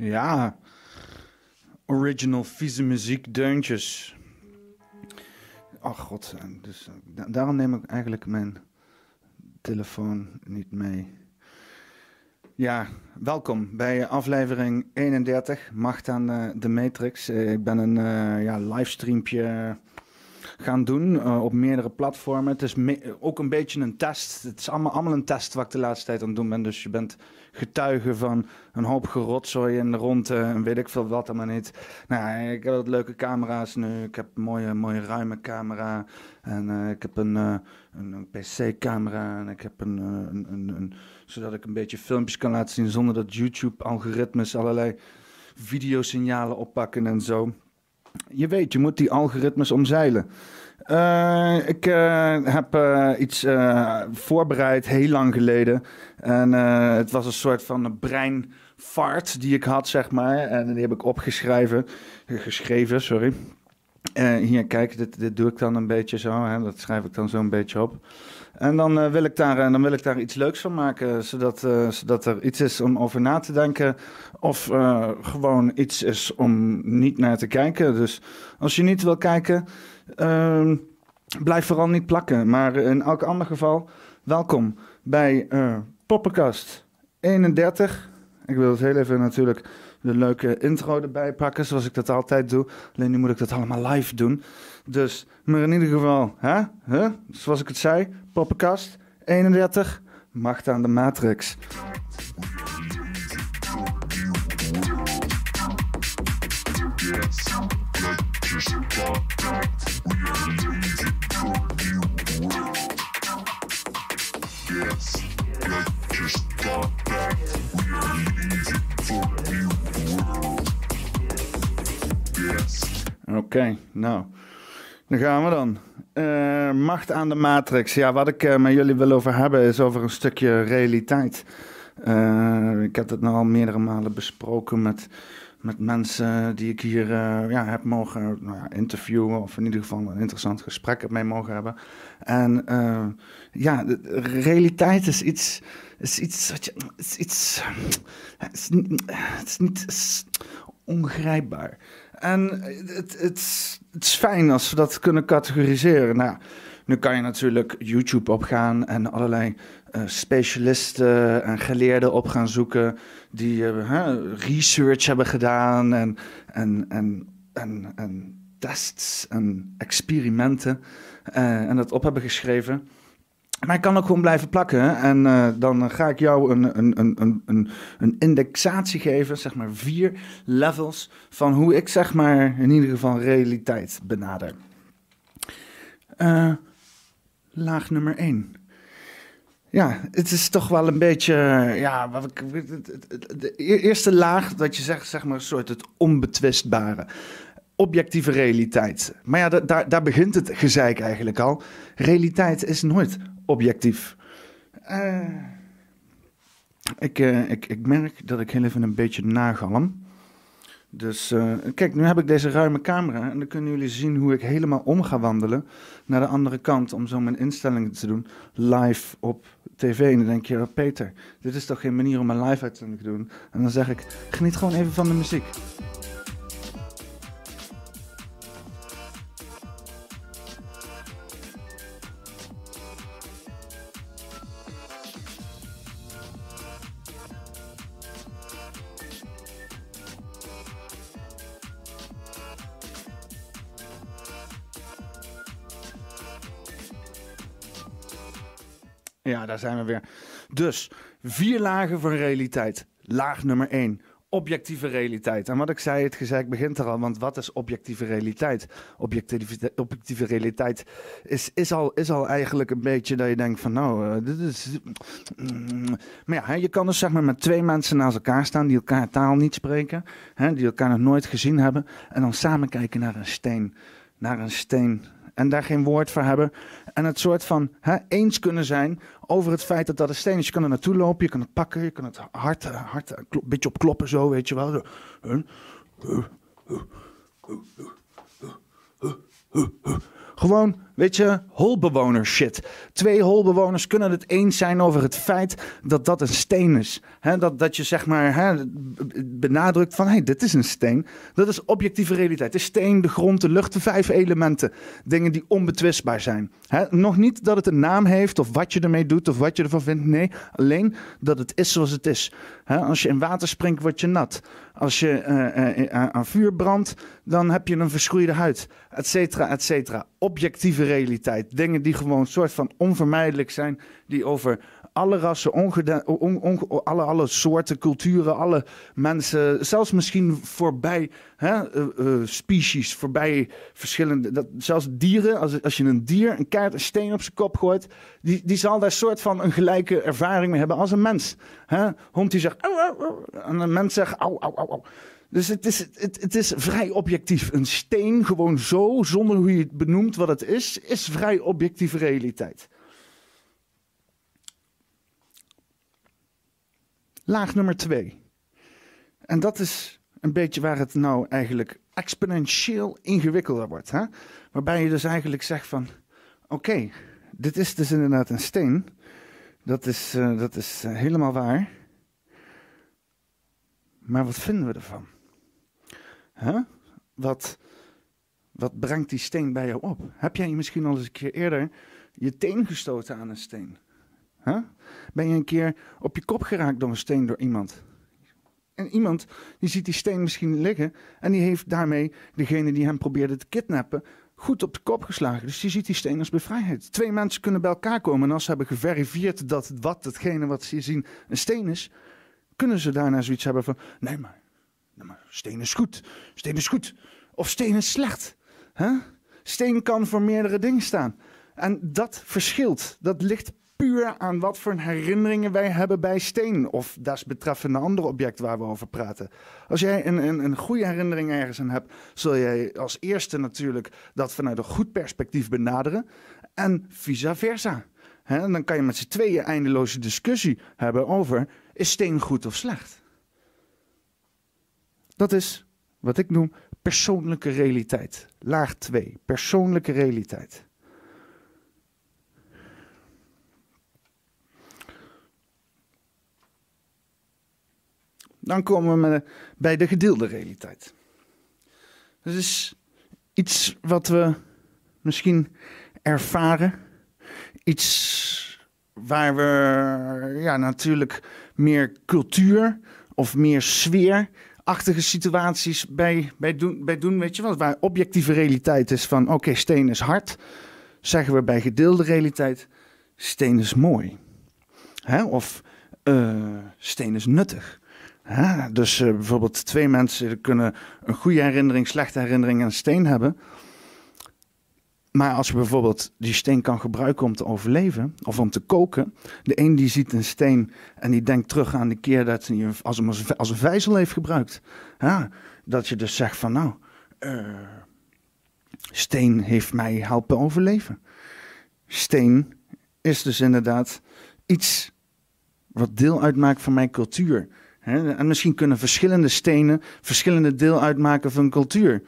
Ja, original vieze muziek, deuntjes. Ach god, dus, eh, daarom neem ik eigenlijk mijn telefoon niet mee. Ja, welkom bij aflevering 31, Macht aan uh, de Matrix. Ik ben een uh, ja, livestreampje gaan doen op meerdere platformen. Het is ook een beetje een test. Het is allemaal, allemaal een test wat ik de laatste tijd aan het doen ben. Dus je bent getuige van een hoop gerotzooi de rond en weet ik veel wat maar niet. Nou, ik heb wat leuke camera's nu. Ik heb een mooie, mooie ruime camera. En uh, ik heb een, uh, een, een PC-camera. En ik heb een, een, een, een, zodat ik een beetje filmpjes kan laten zien zonder dat YouTube-algoritmes allerlei videosignalen oppakken en zo. Je weet, je moet die algoritmes omzeilen. Uh, ik uh, heb uh, iets voorbereid heel lang geleden. En het was een soort van breinvaart die ik had, zeg maar. En die heb ik opgeschreven. Geschreven, sorry. Hier, kijk, dit, doe ik dan een beetje zo. Hè, dat schrijf ik dan zo een beetje op. En dan, wil ik daar, dan wil ik daar iets leuks van maken, zodat, zodat er iets is om over na te denken. Of gewoon iets is om niet naar te kijken. Dus als je niet wil kijken, uh, blijf vooral niet plakken. Maar in elk ander geval, welkom bij Poppenkast 31. Ik wil het heel even natuurlijk de leuke intro erbij pakken, zoals ik dat altijd doe. Alleen nu moet ik dat allemaal live doen. Dus, maar in ieder geval, hè? Huh? zoals ik het zei, Poppenkast 31, macht aan de Matrix. Oké, nou. Dan gaan we dan. Uh, macht aan de matrix. Ja, wat ik uh, met jullie wil over hebben is over een stukje realiteit. Uh, ik heb het nou al meerdere malen besproken met, met mensen die ik hier ja, heb mogen nou interviewen. Of in ieder geval een interessant gesprek mee mogen hebben. En ja, de, realiteit is iets. Is iets wat je. Is iets. Het is niet. Het is niet is ongrijpbaar. En het, het, het is fijn als we dat kunnen categoriseren. Nou, nu kan je natuurlijk YouTube opgaan en allerlei uh, specialisten en geleerden op gaan zoeken die uh, research hebben gedaan en, en, en, en, tests en experimenten uh, en dat op hebben geschreven. Maar ik kan ook gewoon blijven plakken. En uh, dan ga ik jou een, een, een, een, een indexatie geven, zeg maar vier levels van hoe ik zeg maar in ieder geval realiteit benader. Uh, laag nummer één. Ja, het is toch wel een beetje, ja, wat ik, de eerste laag dat je zegt, zeg maar, een soort het onbetwistbare objectieve realiteit. Maar ja, daar, daar begint het gezeik eigenlijk al. Realiteit is nooit objectief. Uh, ik, uh, ik, ik merk dat ik heel even een beetje nagalm. Dus uh, kijk, nu heb ik deze ruime camera en dan kunnen jullie zien hoe ik helemaal om ga wandelen naar de andere kant om zo mijn instellingen te doen live op tv. En dan denk je, oh, Peter, dit is toch geen manier om een live uitzending te doen? En dan zeg ik, geniet gewoon even van de muziek. Daar zijn we weer. Dus vier lagen van realiteit. Laag nummer één. Objectieve realiteit. En wat ik zei, het gezeik begint er al. Want wat is objectieve realiteit? Objectieve, objectieve realiteit is, is, al, is al eigenlijk een beetje dat je denkt van nou, uh, dit is... Mm, maar ja, je kan dus zeg maar met twee mensen naast elkaar staan die elkaar taal niet spreken. Hè, die elkaar nog nooit gezien hebben. En dan samen kijken naar een steen. Naar een steen en daar geen woord voor hebben. En het soort van hè, eens kunnen zijn over het feit dat dat een steen is. Je kan er naartoe lopen, je kan het pakken, je kan het hard, hard een beetje op kloppen zo, weet je wel. Gewoon Weet je, holbewoner shit. Twee holbewoners kunnen het eens zijn over het feit dat dat een steen is. dat, dat je zeg maar benadrukt van, hé, hey, dit is een steen. Dat is objectieve realiteit. De steen, de grond, de lucht, de vijf elementen. Dingen die onbetwistbaar zijn. nog niet dat het een naam heeft of wat je ermee doet of wat je ervan vindt. Nee, alleen dat het is zoals het is. als je in water springt, word je nat. Als je uh, uh, aan vuur brandt, dan heb je een verschroeide huid, et cetera, et cetera. Objectieve realiteit. Dingen die gewoon soort van onvermijdelijk zijn, die over alle rassen, alle, alle soorten, culturen, alle mensen, zelfs misschien voorbij hè, uh, species, voorbij verschillende, dat, zelfs dieren, als, als je een dier een kaart, een steen op zijn kop gooit, die, die zal daar soort van een gelijke ervaring mee hebben als een mens. Hè? Hond die zegt, au, au, au, en een mens zegt, au, au, au, au. Dus het is, het, is vrij objectief. Een steen, gewoon zo, zonder hoe je het benoemt wat het is, is vrij objectieve realiteit. Laag nummer twee. En dat is een beetje waar het nou eigenlijk exponentieel ingewikkelder wordt. Hè? Waarbij je dus eigenlijk zegt van, oké, dit is dus inderdaad een steen. Dat is, uh, dat is uh, helemaal waar. Maar wat vinden we ervan? Huh? Wat, wat brengt die steen bij jou op? Heb jij misschien al eens een keer eerder je teen gestoten aan een steen? Ben je een keer op je kop geraakt door een steen door iemand? En iemand die ziet die steen misschien liggen en die heeft daarmee degene die hem probeerde te kidnappen goed op de kop geslagen. Dus die ziet die steen als bevrijheid. Twee mensen kunnen bij elkaar komen en als ze hebben geverifieerd dat wat hetgene wat ze zien een steen is, kunnen ze daarna zoiets hebben van nee maar, maar steen is goed, steen is goed of steen is slecht. Steen kan voor meerdere dingen staan. En dat verschilt. Dat ligt puur aan wat voor herinneringen wij hebben bij steen. Of desbetreffende andere object waar we over praten. Als jij een, een, een goede herinnering ergens aan hebt, zul jij als eerste natuurlijk dat vanuit een goed perspectief benaderen. En vice versa. He, dan kan je met z'n tweeën eindeloze discussie hebben over: is steen goed of slecht? Dat is wat ik noem persoonlijke realiteit. Laag 2, persoonlijke realiteit. Dan komen we bij de gedeelde realiteit. Dat is iets wat we misschien ervaren. Iets waar we ja, natuurlijk meer cultuur of meer sfeerachtige situaties bij, bij, doen, bij doen. Weet je wel, waar objectieve realiteit is van oké, steen is hard. Zeggen we bij gedeelde realiteit, steen is mooi. Hè? Of uh, steen is nuttig. Ja, dus uh, bijvoorbeeld twee mensen kunnen een goede herinnering, slechte herinnering aan een steen hebben. Maar als je bijvoorbeeld die steen kan gebruiken om te overleven of om te koken. De een die ziet een steen en die denkt terug aan de keer dat hij als hem als een vijzel heeft gebruikt. Dat je dus zegt van nou, uh, steen heeft mij helpen overleven. Steen is dus inderdaad iets wat deel uitmaakt van mijn cultuur. En misschien kunnen verschillende stenen verschillende deel uitmaken van cultuur.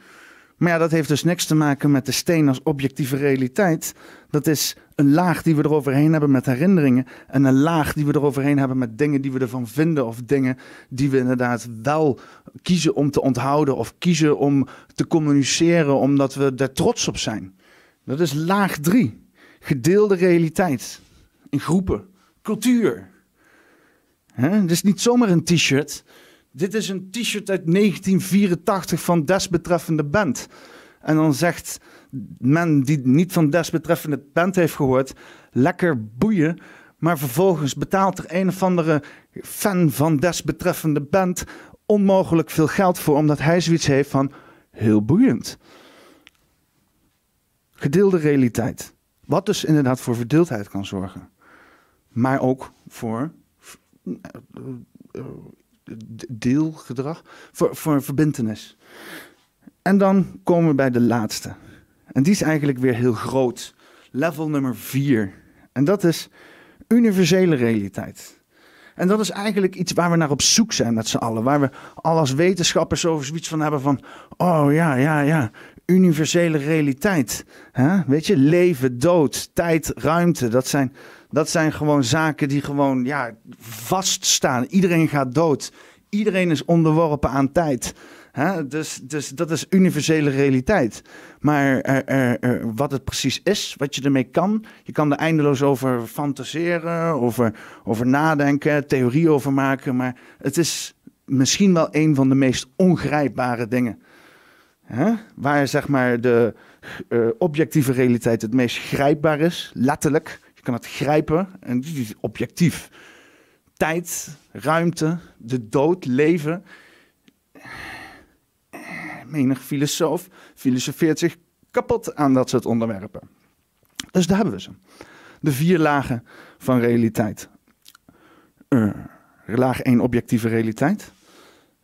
Maar ja, dat heeft dus niks te maken met de steen als objectieve realiteit. Dat is een laag die we eroverheen hebben met herinneringen. En een laag die we eroverheen hebben met dingen die we ervan vinden. Of dingen die we inderdaad wel kiezen om te onthouden. Of kiezen om te communiceren omdat we er trots op zijn. Dat is laag drie. Gedeelde realiteit. In groepen. Cultuur. Dit is niet zomaar een t-shirt. Dit is een t-shirt uit 1984 van desbetreffende band. En dan zegt men die niet van desbetreffende band heeft gehoord, lekker boeien. Maar vervolgens betaalt er een of andere fan van desbetreffende band onmogelijk veel geld voor, omdat hij zoiets heeft van heel boeiend. Gedeelde realiteit. Wat dus inderdaad voor verdeeldheid kan zorgen. Maar ook voor deelgedrag, voor, voor verbindenis. En dan komen we bij de laatste. En die is eigenlijk weer heel groot. Level nummer vier. En dat is universele realiteit. En dat is eigenlijk iets waar we naar op zoek zijn met z'n allen. Waar we al als wetenschappers over zoiets van hebben van... Oh ja, ja, ja, universele realiteit. Weet je, leven, dood, tijd, ruimte. Dat zijn, dat zijn gewoon zaken die gewoon ja, vaststaan. Iedereen gaat dood. Iedereen is onderworpen aan tijd. Hè? Dus, dus dat is universele realiteit. Maar wat het precies is, wat je ermee kan, je kan er eindeloos over fantaseren, over, over nadenken, theorie over maken. Maar het is misschien wel een van de meest ongrijpbare dingen. Hè? Waar zeg maar de uh, objectieve realiteit het meest grijpbaar is, letterlijk. Je kan het grijpen en die is objectief. Tijd, ruimte, de dood, leven menig filosoof filosofeert zich kapot aan dat soort onderwerpen. Dus daar hebben we ze. De vier lagen van realiteit. Uh, laag 1 objectieve realiteit.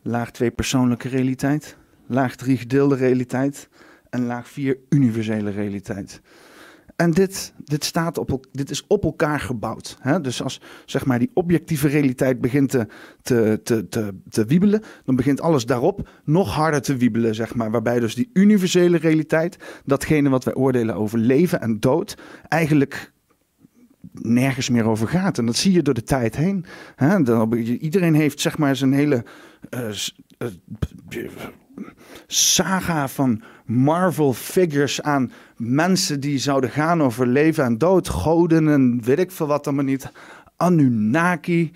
Laag 2 persoonlijke realiteit. Laag 3 gedeelde realiteit. En laag 4 universele realiteit. En dit, dit, staat op, dit is op elkaar gebouwd. Hè? Dus als zeg maar, die objectieve realiteit begint te, te, te, te, wiebelen, dan begint alles daarop nog harder te wiebelen. Zeg maar. Waarbij dus die universele realiteit, datgene wat wij oordelen over leven en dood, eigenlijk nergens meer over gaat. En dat zie je door de tijd heen. Hè? Dan, iedereen heeft zeg maar zijn hele uh, saga van Marvel figures aan mensen die zouden gaan over leven en dood, goden en weet ik veel wat dan maar niet. Anunnaki,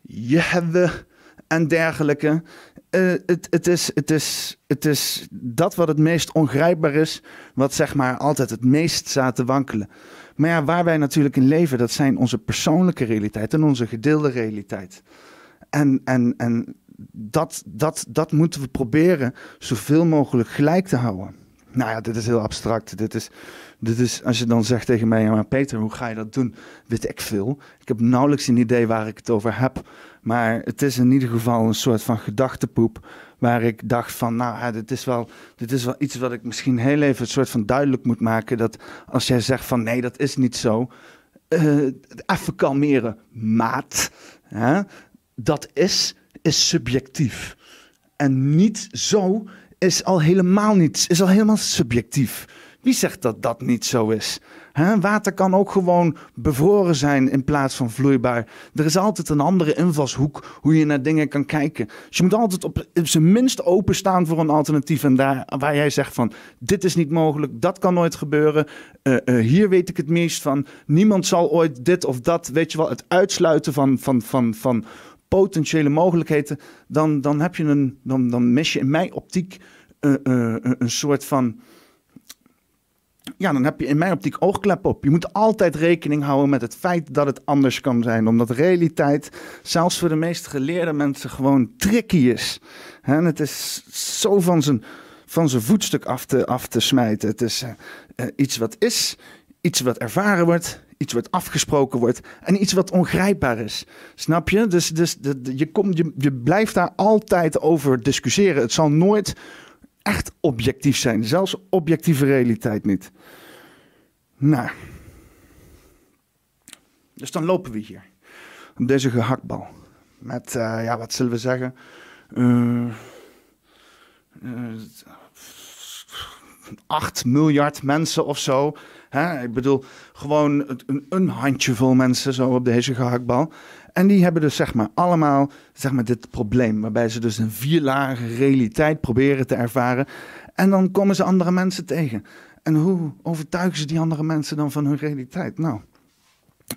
Jehwe en dergelijke. Het, het, is, het, is, het is dat wat het meest ongrijpbaar is, wat zeg maar altijd het meest staat te wankelen. Maar ja, waar wij natuurlijk in leven, dat zijn onze persoonlijke realiteit en onze gedeelde realiteit. En, en, en dat, dat, dat moeten we proberen zoveel mogelijk gelijk te houden. Nou ja, dit is heel abstract. Dit is, dit is, als je dan zegt tegen mij, ja, maar Peter, hoe ga je dat doen? Weet ik veel. Ik heb nauwelijks een idee waar ik het over heb. Maar het is in ieder geval een soort van gedachtepoep. Waar ik dacht van, nou, ja, dit, is wel, dit is wel iets wat ik misschien heel even een soort van duidelijk moet maken. Dat als jij zegt van, nee, dat is niet zo. Uh, even kalmeren, maat. Hè? Dat is is subjectief. En niet zo is al helemaal niet, is al helemaal subjectief. Wie zegt dat dat niet zo is? water kan ook gewoon bevroren zijn in plaats van vloeibaar. Er is altijd een andere invalshoek hoe je naar dingen kan kijken. Dus je moet altijd op, zijn minst openstaan voor een alternatief. En daar waar jij zegt van dit is niet mogelijk, dat kan nooit gebeuren. Uh, uh, hier weet ik het meest van. Niemand zal ooit dit of dat, weet je wel, het uitsluiten van, van, van, van potentiële mogelijkheden, dan, dan, heb je een, dan, dan mis je in mijn optiek uh, uh, een soort van. Ja, dan heb je in mijn optiek oogklep op. Je moet altijd rekening houden met het feit dat het anders kan zijn. Omdat realiteit, zelfs voor de meest geleerde mensen, gewoon tricky is. En het is zo van zijn, van zijn voetstuk af te, af te smijten. Het is uh, iets wat is, iets wat ervaren wordt, iets wat afgesproken wordt en iets wat ongrijpbaar is. Snap je? Dus, dus de, je, komt, je, je blijft daar altijd over discussiëren. Het zal nooit echt objectief zijn, zelfs objectieve realiteit niet. Nou, dus dan lopen we hier op deze gehaktbal. Met, uh, ja, wat zullen we zeggen? Uh, uh, 8 miljard mensen of zo Hè? Ik bedoel, gewoon een, een handjevol mensen zo op deze gehaktbal. En die hebben dus zeg maar allemaal zeg maar, dit probleem. Waarbij ze dus een vierlage realiteit proberen te ervaren. En dan komen ze andere mensen tegen. En hoe overtuigen ze die andere mensen dan van hun realiteit? Nou,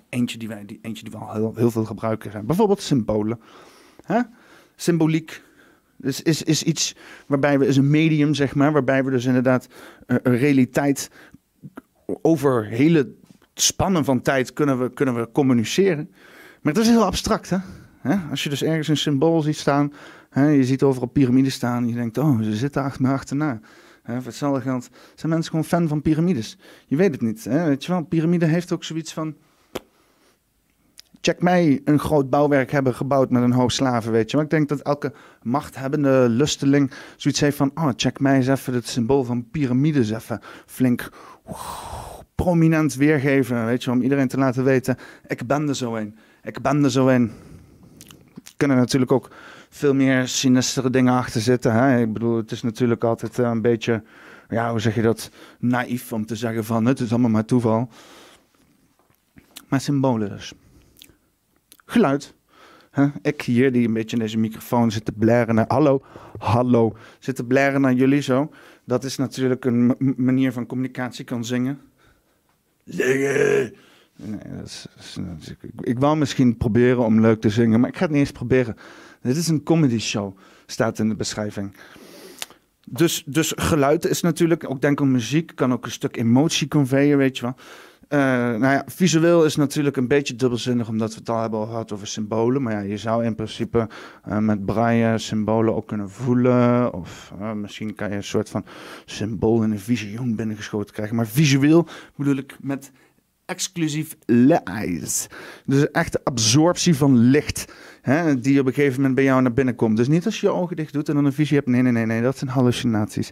eentje die wij, die, eentje die we al heel, heel veel gebruiken zijn. Bijvoorbeeld symbolen. Hè? Symboliek. Dus is, is iets waarbij we, is een medium, zeg maar, waarbij we dus inderdaad een realiteit over hele spannen van tijd kunnen we, kunnen we communiceren. Maar het is heel abstract, hè? Als je dus ergens een symbool ziet staan, je ziet overal piramides staan, je denkt, oh, ze zitten achter me achterna. Hetzelfde geld zijn mensen gewoon fan van piramides. Je weet het niet. Weet je wel, piramide heeft ook zoiets van. Check mij een groot bouwwerk hebben gebouwd met een hoop slaven, weet je. Maar ik denk dat elke machthebbende lusteling zoiets heeft van... Oh, check mij eens even het symbool van piramides even flink prominent weergeven, weet je, om iedereen te laten weten, ik ben er zo een. Ik ben er zo een. kunnen natuurlijk ook veel meer sinistere dingen achter zitten. Hè? Ik bedoel, het is natuurlijk altijd een beetje, ja, hoe zeg je dat, naïef om te zeggen van het is allemaal maar toeval. Maar symbolen dus. Geluid. Ik hier, die een beetje in deze microfoon zit te blaren naar... Hallo, hallo. Zit te blaren naar jullie zo. Dat is natuurlijk een manier van communicatie, kan zingen. Zingen! Nee, dat is, ik, wou misschien proberen om leuk te zingen, maar ik ga het niet eens proberen. Dit is een comedy show, staat in de beschrijving. Dus, dus geluid is natuurlijk, ook denk aan muziek, kan ook een stuk emotie conveyen, weet je wel. Uh, nou ja, visueel is natuurlijk een beetje dubbelzinnig, omdat we het al hebben gehad over symbolen. Maar ja, je zou in principe uh, met braille symbolen ook kunnen voelen. Of uh, misschien kan je een soort van symbool in een visioen binnengeschoten krijgen. Maar visueel bedoel ik met exclusief light. Dus echt absorptie van licht. Hè, die op een gegeven moment bij jou naar binnen komt. Dus niet als je je ogen dicht doet en dan een visie hebt. Nee, nee, nee, nee. Dat zijn hallucinaties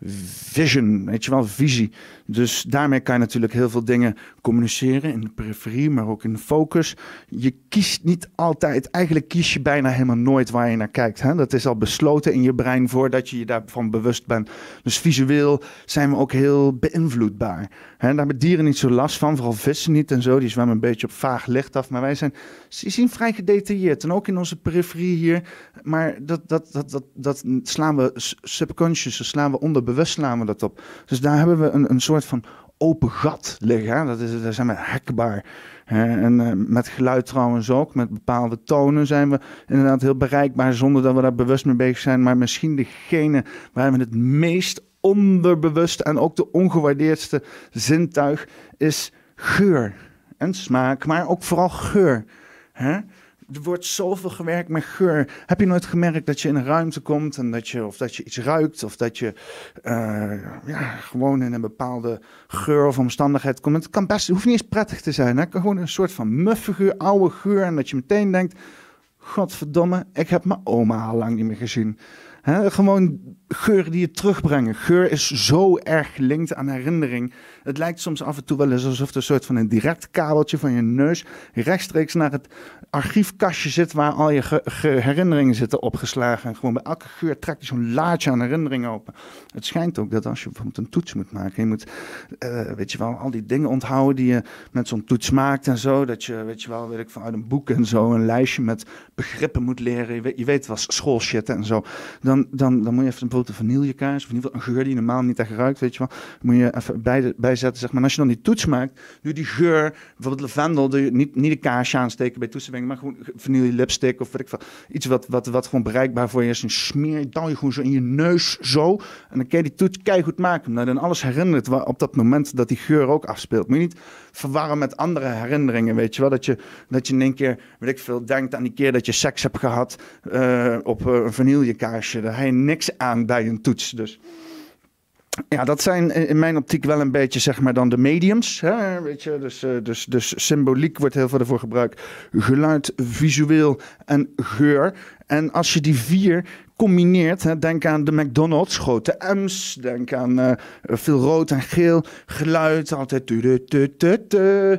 vision, weet je wel, visie. Dus daarmee kan je natuurlijk heel veel dingen communiceren in de periferie, maar ook in de focus. Je kiest niet altijd, eigenlijk kies je bijna helemaal nooit waar je naar kijkt. Hè? Dat is al besloten in je brein voordat je je daarvan bewust bent. Dus visueel zijn we ook heel beïnvloedbaar. Hè? Daar hebben dieren niet zo last van, vooral vissen niet en zo. Die zwemmen een beetje op vaag licht af, maar wij zijn, zien vrij gedetailleerd. En ook in onze periferie hier, maar dat, dat, dat, dat, dat slaan we subconscious, slaan we onder bewust slaan we dat op. Dus daar hebben we een, een soort van open gat liggen. Dat is, daar zijn we hekbaar. En uh, met geluid trouwens ook, met bepaalde tonen zijn we inderdaad heel bereikbaar zonder dat we daar bewust mee bezig zijn. Maar misschien degene waar we het meest onderbewust en ook de ongewaardeerdste zintuig is geur en smaak, maar ook vooral geur. Hè? Er wordt zoveel gewerkt met geur. Heb je nooit gemerkt dat je in een ruimte komt en dat je, of dat je iets ruikt, of dat je uh, ja, gewoon in een bepaalde geur of omstandigheid komt? Het kan best, het hoeft niet eens prettig te zijn. Hè? Gewoon een soort van muffe geur, oude geur. En dat je meteen denkt: Godverdomme, ik heb mijn oma al lang niet meer gezien. Gewoon geur die je terugbrengen. Geur is zo erg gelinkt aan herinnering. Het lijkt soms af en toe wel eens alsof er een soort van een direct kabeltje van je neus rechtstreeks naar het archiefkastje zit waar al je herinneringen zitten opgeslagen. En gewoon bij elke geur trekt je zo'n laadje aan herinneringen open. Het schijnt ook dat als je bijvoorbeeld een toets moet maken, je moet, uh, weet je wel, al die dingen onthouden die je met zo'n toets maakt en zo. Dat je, weet je wel, weet ik van uit een boek en zo, een lijstje met begrippen moet leren. Je weet, je weet schoolshit en zo. Dan, dan, dan moet je even vanillekaas, of in ieder geval een geur die je normaal niet echt ruikt, weet je wel. Moet je even bij, bijzetten, zeg maar. Als je dan die toets maakt, doe die geur, bijvoorbeeld lavendel, je niet, niet de kaarsje aansteken bij toetsenbrengen, maar gewoon vanille lipstick of weet ik veel. Iets wat, wat, wat gewoon bereikbaar voor je is. Een smeer, je je gewoon zo in je neus, zo. En dan kan je die toets keihard maken. Omdat dan alles herinnert op dat moment dat die geur ook afspeelt. Moet je niet verwarren met andere herinneringen, weet je wel. Dat je, dat je in één keer, weet ik veel, denkt aan die keer dat je seks hebt gehad uh, op een vanillekaarsje. Daar heb je niks aan bij een toets. Dus ja, dat zijn in mijn optiek wel een beetje zeg maar dan de mediums. Hè? Weet je? Dus, uh, dus, dus symboliek wordt heel veel ervoor gebruikt. Geluid, visueel en geur. En als je die vier combineert. Hè, denk aan de McDonald's, grote M's. Denk aan uh, veel rood en geel geluid. Altijd uh,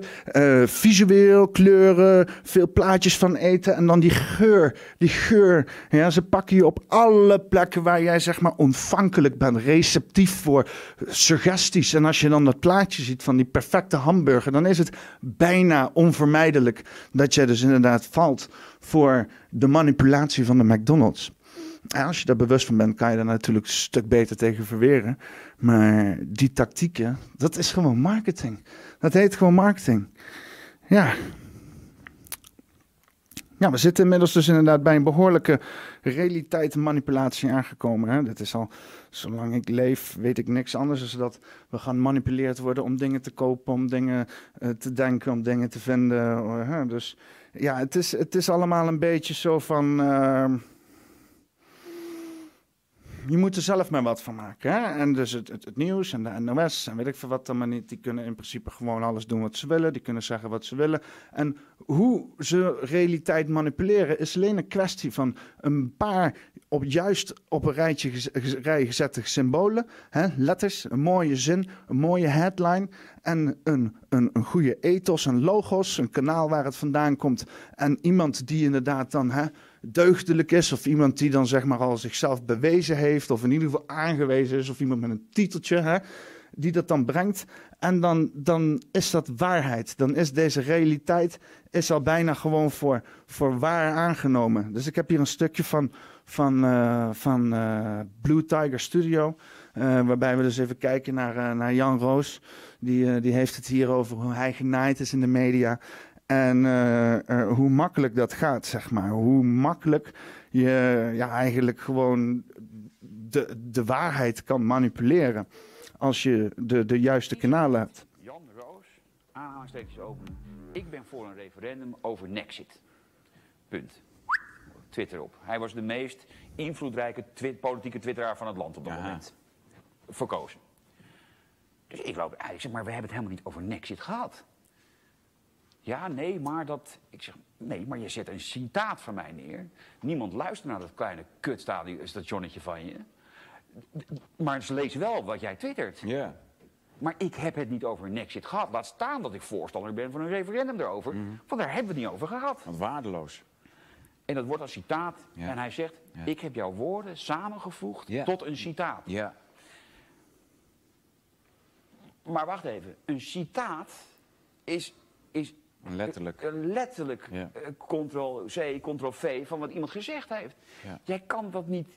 visueel, kleuren, veel plaatjes van eten. En dan die geur. Die geur. Ja, ze pakken je op alle plekken waar jij zeg maar ontvankelijk bent. Receptief voor suggesties. En als je dan dat plaatje ziet van die perfecte hamburger. Dan is het bijna onvermijdelijk dat jij dus inderdaad valt voor de manipulatie van de McDonald's. Als je daar bewust van bent, kan je daar natuurlijk een stuk beter tegen verweren. Maar die tactieken, dat is gewoon marketing. Dat heet gewoon marketing. Ja. Ja, we zitten inmiddels dus inderdaad bij een behoorlijke realiteitsmanipulatie aangekomen. Hè? Dat is al, zolang ik leef, weet ik niks anders dan dat we gaan manipuleerd worden om dingen te kopen, om dingen uh, te denken, om dingen te vinden. Uh, dus ja, het is, het is allemaal een beetje zo van. Uh, je moet er zelf maar wat van maken. Hè? En dus het, het, het, nieuws en de NOS en weet ik veel wat dan maar niet, die kunnen in principe gewoon alles doen wat ze willen. Die kunnen zeggen wat ze willen. En hoe ze realiteit manipuleren is alleen een kwestie van een paar op juist op een rijtje rij gezette symbolen, hè? letters, een mooie zin, een mooie headline en een, een, een goede ethos, een logos, een kanaal waar het vandaan komt en iemand die inderdaad dan hè, deugdelijk is, of iemand die dan zeg maar al zichzelf bewezen heeft, of in ieder geval aangewezen is, of iemand met een titeltje, hè, die dat dan brengt. En dan, dan is dat waarheid. Dan is deze realiteit is al bijna gewoon voor, voor waar aangenomen. Dus ik heb hier een stukje van, van, uh, van uh, Blue Tiger Studio. Uh, waarbij we dus even kijken naar, naar Jan Roos. Die, die heeft het hier over hoe hij genaaid is in de media. En hoe makkelijk dat gaat, zeg maar. Hoe makkelijk je ja, eigenlijk gewoon de, de waarheid kan manipuleren als je de, de juiste kanalen hebt. Jan Roos, aanhalingstekens open. Ik ben voor een referendum over Nexit. Punt. Twitter op. Hij was de meest invloedrijke twi politieke twitteraar van het land op dat moment. Verkozen. Dus ik loop eigenlijk zeg maar, we hebben het helemaal niet over Nexit gehad. Ja, nee, maar dat... Ik zeg, nee, maar je zet een citaat van mij neer. Niemand luistert naar dat kleine kutstationnetje van je. Maar ze lezen wel wat jij twittert. Ja. Maar ik heb het niet over Nexit gehad. Laat staan dat ik voorstander ben van een referendum erover. Mhm. Want daar hebben we het niet over gehad. Want waardeloos. En dat wordt als citaat. En hij zegt, ik heb jouw woorden samengevoegd tot een citaat. Ja. Maar wacht even, een citaat is, is Letterlijk. eh, letterlijk Ja. eh, ctrl-c, ctrl-v van wat iemand gezegd heeft. Ja. Jij kan dat niet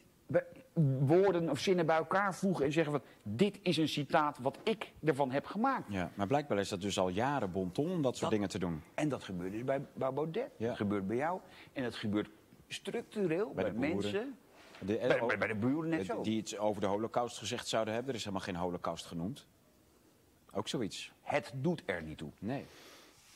woorden of zinnen bij elkaar voegen en zeggen van dit is een citaat wat ik ervan heb gemaakt. Ja, maar blijkbaar is dat dus al jaren bonton om dat soort Dat- dingen te doen. En dat gebeurt dus bij, bij Baudet, Ja. dat gebeurt bij jou en dat gebeurt structureel bij, mensen, De, bij, bij, bij de buren net zo. Die iets over de holocaust gezegd zouden hebben. Er is helemaal geen holocaust genoemd. Ook zoiets. Het doet er niet toe. Nee.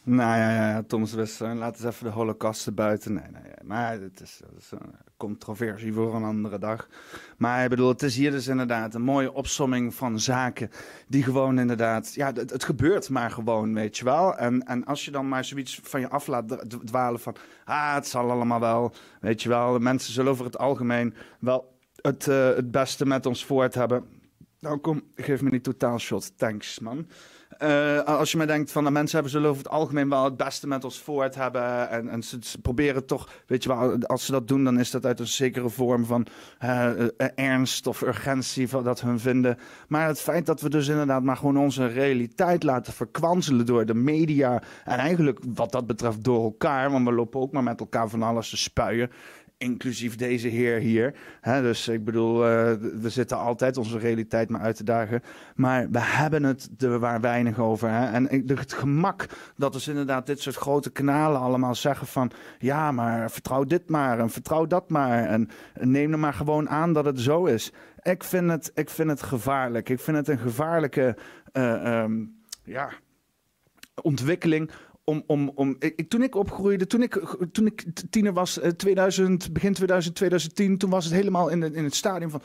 Nou ja, ja, Thomas laat eens even de holocaust erbuiten. Nee, nee, maar het is, is een controversie voor een andere dag. Maar ik bedoel, het is hier dus inderdaad een mooie opsomming van zaken die gewoon inderdaad, ja, het, gebeurt maar gewoon, weet je wel. En, en als je dan maar zoiets van je af laat dwalen van, ah, het zal allemaal wel, weet je wel. Mensen zullen over het algemeen wel het, eh, het beste met ons voort hebben. Nou kom, geef me die totaalshot, thanks man. Eh, als je me denkt van de mensen hebben zullen over het algemeen wel het beste met ons voort hebben. En, en ze, ze proberen toch, weet je wel, als ze dat doen, dan is dat uit een zekere vorm van eh, eh, ernst of urgentie van dat hun vinden. Maar het feit dat we dus inderdaad maar gewoon onze realiteit laten verkwanselen door de media. En eigenlijk wat dat betreft door elkaar, want we lopen ook maar met elkaar van alles te spuien. Inclusief deze heer hier. Hè, dus ik bedoel, eh, we zitten altijd onze realiteit maar uit te dagen. Maar we hebben het er waar weinig over. Hè? En het gemak dat dus inderdaad dit soort grote kanalen allemaal zeggen van... Ja, maar vertrouw dit maar en vertrouw dat maar. En neem er maar gewoon aan dat het zo is. Ik vind het, ik vind het gevaarlijk. Ik vind het een gevaarlijke... eh, ehm, ja, ontwikkeling. Om, om, om, ik, toen ik opgroeide, toen ik, toen ik tiener was, eh, 2000, begin 2000, 2010, toen was het helemaal in, in het stadium van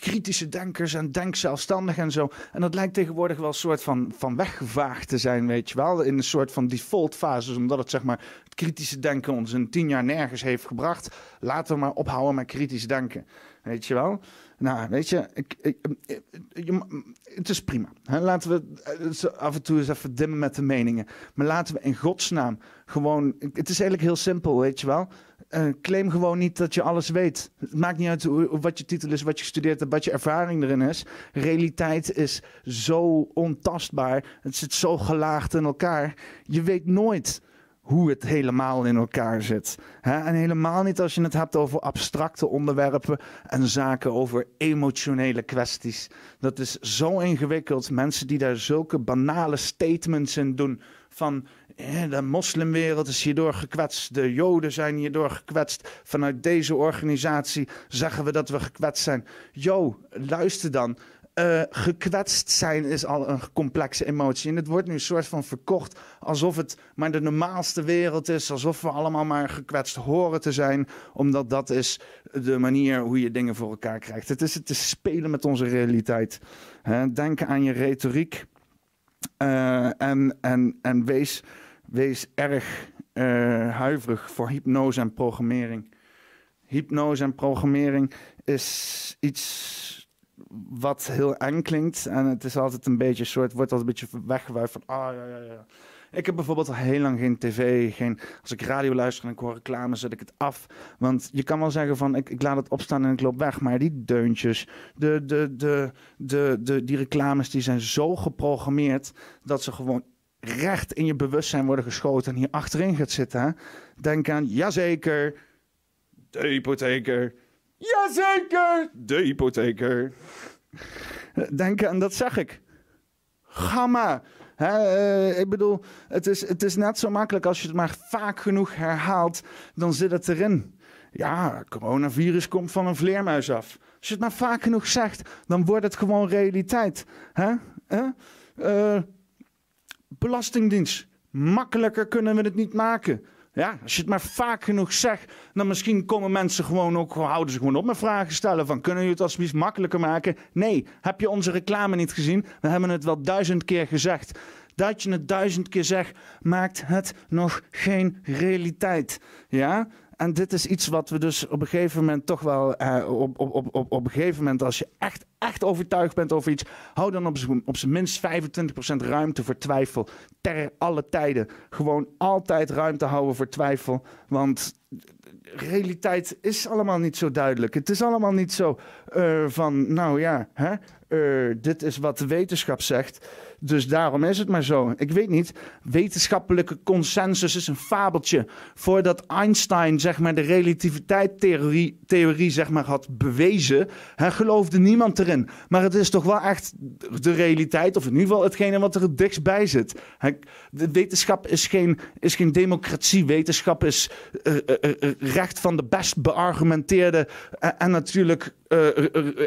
kritische denkers en denk zelfstandig en zo. En dat lijkt tegenwoordig wel een soort van, van weggevaagd te zijn, weet je wel. In een soort van default fases, omdat het zeg maar het kritische denken ons in tien jaar nergens heeft gebracht. Laten we maar ophouden met kritisch denken, weet je wel. Nou, weet je, ik, ik, het is prima. Laten we eh, af en toe eens even dimmen met de meningen. Maar laten we in godsnaam gewoon... Het is eigenlijk heel simpel, weet je wel. Eh, claim gewoon niet dat je alles weet. Het maakt niet uit wat je titel is, wat je gestudeerd hebt, wat je ervaring erin is. Realiteit is zo ontastbaar. Het zit zo gelaagd in elkaar. Je weet nooit hoe het helemaal in elkaar zit. En helemaal niet als je het hebt over abstracte onderwerpen en zaken over emotionele kwesties. Dat is zo ingewikkeld. Mensen die daar zulke banale statements in doen van de moslimwereld is hierdoor gekwetst, de joden zijn hierdoor gekwetst. Vanuit deze organisatie zeggen we dat we gekwetst zijn. Yo, luister dan. Eh, gekwetst zijn is al een complexe emotie. En het wordt nu een soort van verkocht alsof het maar de normaalste wereld is. Alsof we allemaal maar gekwetst horen te zijn. Omdat dat is de manier hoe je dingen voor elkaar krijgt. Het is het is spelen met onze realiteit. Hè, denk aan je retoriek. Eh, en, en, en wees, wees erg eh, huiverig voor hypnose en programmering. Hypnose en programmering is iets wat heel eng klinkt. En het is altijd een beetje soort, wordt altijd een beetje weggewuifd van, ah ja, ja, ja. Ik heb bijvoorbeeld al heel lang geen tv, geen, als ik radio luister en ik hoor reclame, zet ik het af. Want je kan wel zeggen van, ik, ik laat het opstaan en ik loop weg. Maar die deuntjes, de, de, de, de, de, die reclames, die zijn zo geprogrammeerd dat ze gewoon recht in je bewustzijn worden geschoten en hier achterin gaat zitten. Denk aan, jazeker, de hypotheker. Jazeker, de hypotheker. Denk aan, dat zeg ik. Gamma. Eh, ik bedoel, het is, het is net zo makkelijk als je het maar vaak genoeg herhaalt, dan zit het erin. Ja, coronavirus komt van een vleermuis af. Als je het maar vaak genoeg zegt, dan wordt het gewoon realiteit. Hè? Eh, belastingdienst. Makkelijker kunnen we het niet maken. Ja, als je het maar vaak genoeg zegt, dan misschien komen mensen gewoon ook, houden ze gewoon op met vragen stellen van, kunnen jullie het alsjeblieft makkelijker maken? Nee, heb je onze reclame niet gezien? We hebben het wel duizend keer gezegd. Dat je het duizend keer zegt, maakt het nog geen realiteit. Ja? En dit is iets wat we dus op een gegeven moment toch wel, eh, op, op, op, op, op een gegeven moment, als je echt, echt overtuigd bent over iets, hou dan op, op zijn minst 25% ruimte voor twijfel. Ter alle tijden. Gewoon altijd ruimte houden voor twijfel. Want realiteit is allemaal niet zo duidelijk. Het is allemaal niet zo eh, van, nou ja, hè, eh, dit is wat de wetenschap zegt. Dus daarom is het maar zo. Ik weet niet. Wetenschappelijke consensus is een fabeltje. Voordat Einstein zeg maar, de relativiteitstheorie theorie, zeg maar, had bewezen, hè, geloofde niemand erin. Maar het is toch wel echt de realiteit, of in ieder geval hetgene wat er het dichtst bij zit. Hè, de wetenschap is geen, is geen democratie. Wetenschap is eh, recht van de best beargumenteerde en natuurlijk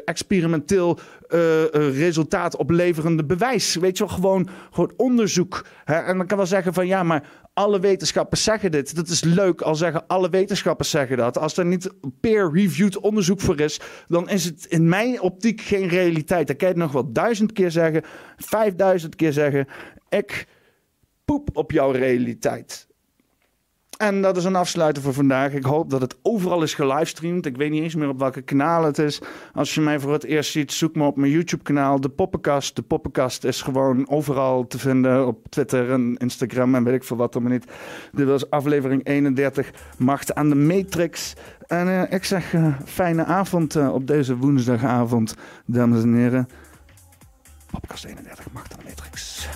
experimenteel eh, eh, resultaat opleverende bewijs. Weet je wel, gewoon, gewoon onderzoek. Hè? En dan kan wel zeggen van ja, maar alle wetenschappers zeggen dit. Dat is leuk, al zeggen alle wetenschappers zeggen dat. Als er niet peer-reviewed onderzoek voor is, dan is het in mijn optiek geen realiteit. Dan kan je het nog wel duizend keer zeggen, vijfduizend keer zeggen. Ik poep op jouw realiteit. En dat is een afsluiter voor vandaag. Ik hoop dat het overal is gelivestreamd. Ik weet niet eens meer op welke kanaal het is. Als je mij voor het eerst ziet, zoek me op mijn YouTube-kanaal, De Poppenkast. De Poppenkast is gewoon overal te vinden op Twitter en Instagram en weet ik veel wat allemaal niet. Dit was aflevering 31, Macht aan de Matrix. En eh, ik zeg eh, fijne avond eh, op deze woensdagavond, dames en heren. Poppenkast 31, Macht aan de Matrix.